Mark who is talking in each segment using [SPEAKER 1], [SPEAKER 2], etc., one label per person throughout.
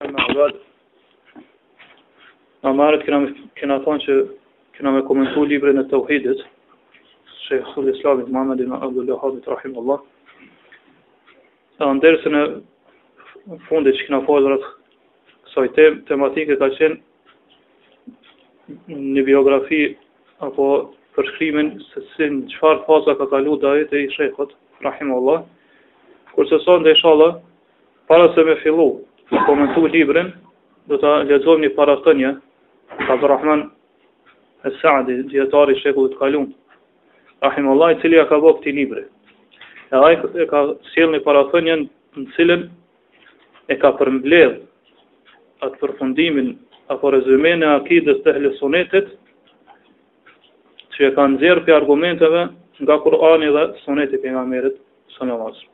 [SPEAKER 1] Emma bad, ma herët kena, kena thanë që kena me komentu librin e Teuhidit, të Shejhul Islamit Muhammed ibn Abdul Vehabit, rahim Allah. Në dersin e fundit që kena fol rreth kësaj tem, tematike ka qenë një biografi apo përshkrimin se si në qëfar faza ka kalu daveti i Shejhut, rahim Allah. Kurse sonte inshallah, Para se me fillu me komentu librin, do të lexojmë një parathënie të Abdurrahman es-Saadi, dijetar i shekullit t'kalum, Rahim Allah, i cili ia ka bë këtij libri. E ai e ka sjellë një parathënie në cilën e ka përmbledh atë përfundimin apo rezumene e akidës të ehli sunetit, që e ka nxjerrë prej argumenteve nga Kurani dhe sunetit pejgamberit s.a.v.s..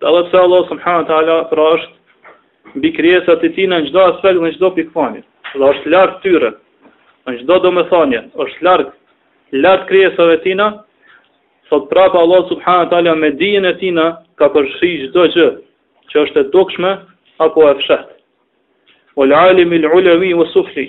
[SPEAKER 1] Edhe pse Allah subhanahu wa taala pra është mbi krijesat e tina në çdo aspekt në çdo pikëpamje. Dhe është lart tyre. Në çdo domethënie, është larg lart krijesave të tina, thot prapë Allah subhanahu wa taala me dijen e tina ka përfshi çdo gjë që është e dukshme apo e fshehtë. Wal alam al ulwi wa sufli.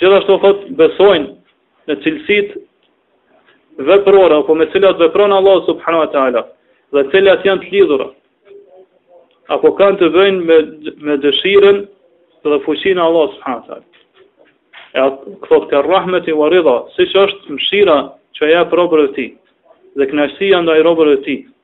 [SPEAKER 1] Gjithashtu thotë besojnë në cilësitë veprore apo me cilat vepron Allahu subhanahu wa taala dhe cilat janë të lidhura apo kanë të bëjnë me me dëshirën dhe fuqinë e Allahut subhanahu wa taala. E thotë ka rahmeti wa ridha, siç është mëshira që ia robërve të tij dhe kënaqësia ndaj robërve të tij.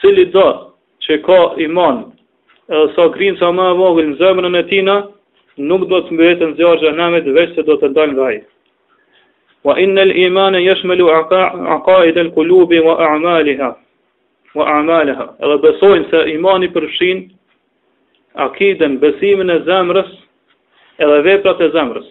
[SPEAKER 1] Cili do që ka iman, edhe sa grimë sa ma e vogël në zemrën e tina, nuk do të mbetet në zjarr xhehnemit, veç se do të dalë nga ai. Wa innal imana jeshmelu aqaid el kulubi wa a'maliha, wa a'maliha, edhe besojnë se imani përfshin akiden, besimin e zemrës, edhe veprat e zemrës.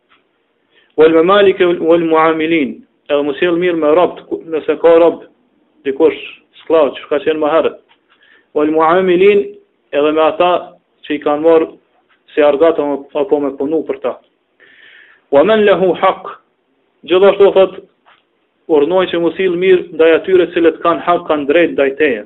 [SPEAKER 1] Wal mamalik wal muamilin, edhe mu sjell mirë me rob, nëse ka rob dikush skllav që ka qenë ma herët. Wal muamilin, edhe me ata që i kanë marrë si argata apo me punu për ta. Wa man lahu haq, gjithashtu thot urdhnon që mu sjell mirë ndaj atyre të cilët kanë hak kanë drejt ndaj teje.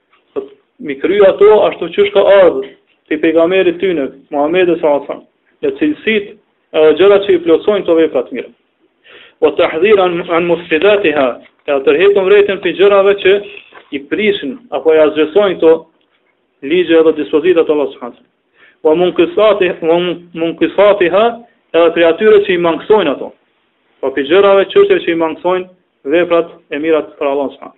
[SPEAKER 1] Mi kry ato ashtu qysh ka ardhë prej pejgamberit tyne, Muhamedi sallallahu alaihi wasallam, në cilësitë edhe gjërat që i plotësojnë këto vepra të mira. Wa tahdhiran an mufsidatiha, e tërheqën vërejtën prej gjërave që i prishin apo i asgjësojnë këto ligje edhe dispozitat e Allahut subhanahu. Wa munqisati wa munqisatiha, edhe prej atyre që i mangësojnë ato. Apo prej gjërave çështje që i mangësojnë veprat e mira të Allahut subhanahu.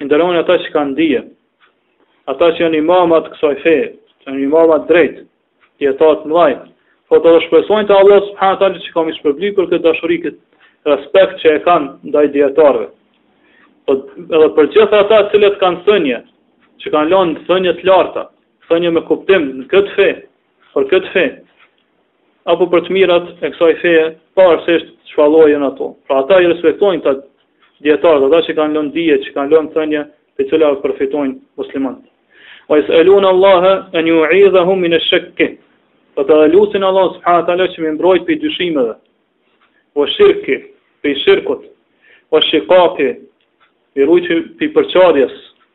[SPEAKER 1] I nderojnë ata që kanë dije, ata që janë imamat e kësaj feje, që janë imamat drejtë, dijetarët e mdhaj, po ata shpresojnë te Allahu subhanehu teala që ka me i shpërbly për këtë dashuri, këtë respekt që e kanë ndaj dijetarëve. Po edhe për gjithë ata të cilët kanë thënie, që kanë lënë thënie të larta, thënie me kuptim në këtë fe, Për këtë fe, apo për të mirat e kësaj feje, pavarësisht çfarë lloji janë ato. Pra ata i respektojnë ata dijetarët, ata që kanë lënë dije, që kanë lënë thënie, të cilat përfitojnë muslimanët. Wa yasalun Allah an yu'idhahum min ash-shakk. Po ata lutin Allah subhanahu wa taala që me i mbrojt prej dyshimeve. Wa shirki, prej shirkut. Wa shiqaqi, me i rujt prej përçarjes,